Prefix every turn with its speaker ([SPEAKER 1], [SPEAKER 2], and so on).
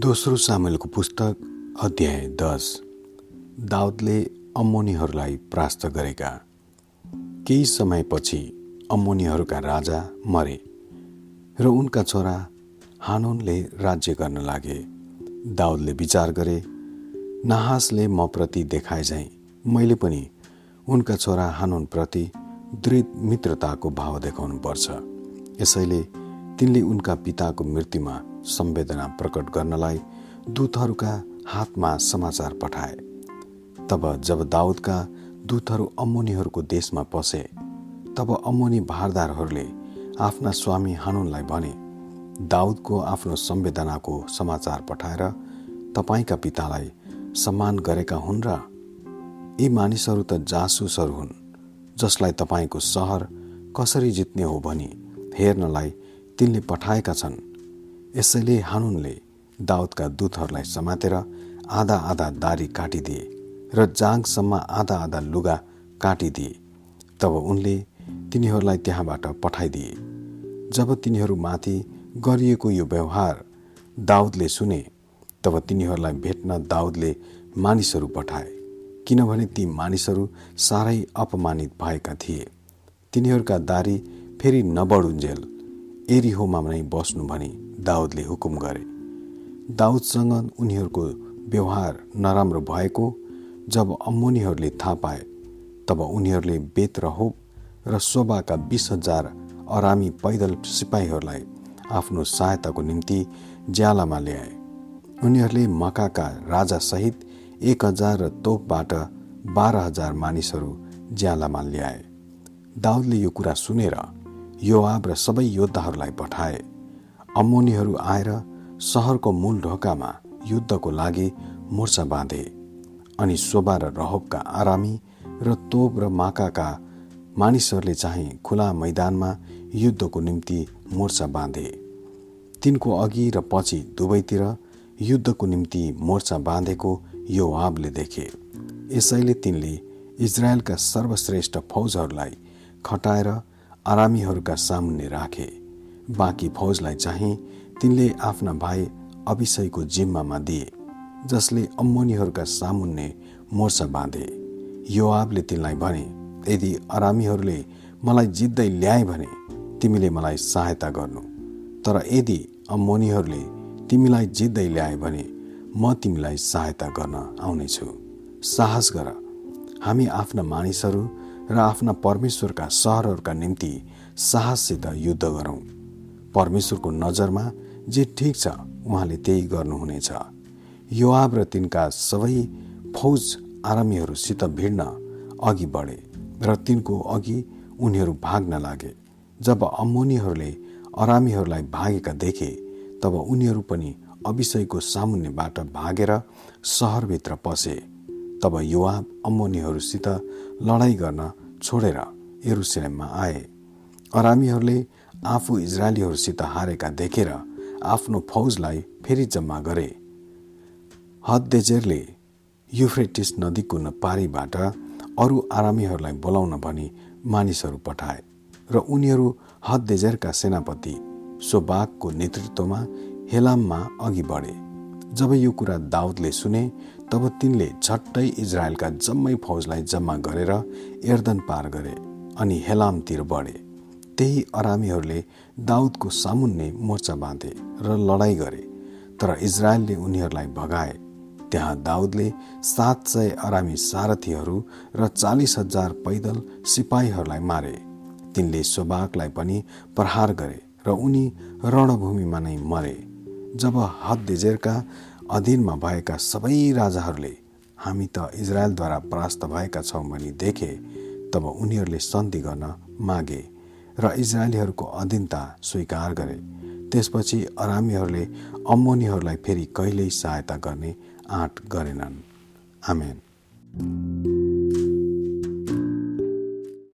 [SPEAKER 1] दोस्रो सामेलको पुस्तक अध्याय दस। दाउदले अम्मोनीहरूलाई परास्त गरेका। केही समयपछि अम्मोनीहरूका राजा मरे र उनका छोरा हानोनले राज्य गर्न लागे। दाउदले विचार गरे नाहासले म प्रति देखाए झैँ मैले पनि उनका छोरा हानोनप्रति दृढ मित्रताको भाव देखाउनु पर्छ यसैले तिनले उनका पिताको मृत्युमा संवेदना प्रकट गर्नलाई दूतहरूका हातमा समाचार पठाए। तब जब दाउदका दूतहरू अम्मोनीहरूको देशमा पसे तब अम्मोनी भारदारहरूले आफ्ना स्वामी हानुनलाई भने दाउदको आफ्नो संवेदनाको समाचार पठाएर तपाईँका पितालाई सम्मान गरेका हुन् र यी मानिसहरू त जासुसहरू हुन् जसलाई तपाईँको सहर कसरी जित्ने हो भनी हेर्नलाई तिनले पठाएका छन्। यसैले हानुनले दाउदका दूतहरूलाई समातेर आधा आधा दारी काटिदिए र जाङसम्म आधा आधा लुगा काटिदिए। तब उनले तिनीहरूलाई त्यहाँबाट पठाइदिए। जब तिनीहरूमाथि गरिएको यो व्यवहार दाउदले सुने तब तिनीहरूलाई भेट्न दाउदले मानिसहरू पठाए किनभने ती मानिसहरू साह्रै अपमानित भएका थिए। तिनीहरूका दारी फेरि नबढुन्जेल एरिहोमा नै बस्नु भनी दाउदले हुकुम गरे। दाउदसँग उनीहरूको व्यवहार नराम्रो भएको जब अम्मोनीहरूले थाहा पाए तब उनीहरूले बेत र होप र शोभाका बिस हजार अरामी पैदल सिपाहीहरूलाई आफ्नो सहायताको निम्ति ज्यालामा ल्याए। उनीहरूले मकाका राजासहित एक हजार र तोपबाट बाह्र हजार मानिसहरू ज्यालामा ल्याए। दाउदले यो कुरा सुनेर योआब र सबै योद्धाहरूलाई पठाए। अम्मोनीहरू आएर सहरको मूल ढोकामा युद्धको लागि मोर्चा बाँधे अनि शोभा र रहोबका आरामी र तोप र माकाका मानिसहरूले चाहिँ खुला मैदानमा युद्धको निम्ति मोर्चा बाँधे। तिनको अघि र पछि दुवैतिर युद्धको निम्ति मोर्चा बाँधेको यो आबले देखे। यसैले तिनले इजरायलका सर्वश्रेष्ठ फौजहरूलाई खटाएर आरामीहरूका सामुन्ने राखे। बाँकी फौजलाई चाहिँ तिनले आफ्ना भाइ अभिषयको जिम्मामा दिए जसले अम्मोनीहरूका सामुन्ने मोर्चा बाँधे। योआबले तिनलाई भने यदि अरामीहरूले मलाई जित्दै ल्याए भने तिमीले मलाई सहायता गर्नु। तर यदि अम्मोनीहरूले तिमीलाई जित्दै ल्याए भने म तिमीलाई सहायता गर्न आउनेछु। साहस गर। हामी आफ्ना मानिसहरू र आफ्ना परमेश्वरका सहरहरूका निम्ति साहससित युद्ध गरौँ। परमेश्वरको नजरमा जे ठिक छ उहाँले त्यही गर्नुहुनेछ। युवाब र तिनका सबै फौज आरामीहरूसित भिड्न अघि बढे र तिनको अघि उनीहरू भाग्न लागे। जब अम्मोनीहरूले अरामीहरूलाई भागेका देखे तब उनीहरू पनि अभिषयको सामुन्यबाट भागेर सहरभित्र पसे। तब युवाब अम्मोनीहरूसित लडाईँ गर्न छोडेर एरुसलेममा आए। अरामीहरूले आफू इजरायलीहरूसित हारेका देखेर आफ्नो फौजलाई फेरि जम्मा गरे। हददेजेरले युफ्रेटिस नदीको पारीबाट अरू आरामीहरूलाई बोलाउन भनी मानिसहरू पठाए र उनीहरू हददेजेरका सेनापति सोबागको नेतृत्वमा हेलाममा अघि बढे। जब यो कुरा दाउदले सुने तब तिनले झट्टै इजरायलका जम्मै फौजलाई जम्मा गरेर एर्दन पार गरे अनि हेलामतिर बढे। त्यही अरामीहरूले दाउदको सामुन्ने मोर्चा बाँधे र लडाईँ गरे तर इजरायलले उनीहरूलाई भगाए। त्यहाँ दाउदले सात सय अरामी सारथीहरू र चालिस हजार पैदल सिपाहीहरूलाई मारे। तिनले सोबाकलाई पनि प्रहार गरे र उनी रणभूमिमा नै मरे। जब हददेजेरका अधीनमा भएका सबै राजाहरूले हामी त इजरायलद्वारा परास्त भएका छौँ भनी देखे तब उनीहरूले सन्धि गर्न मागे र इजरायलीहरूको अधीनता स्वीकार गरे। त्यसपछि अरामीहरूले अम्मोनीहरूलाई फेरि कहिल्यै सहायता गर्ने आँट गरेनन्। आमेन।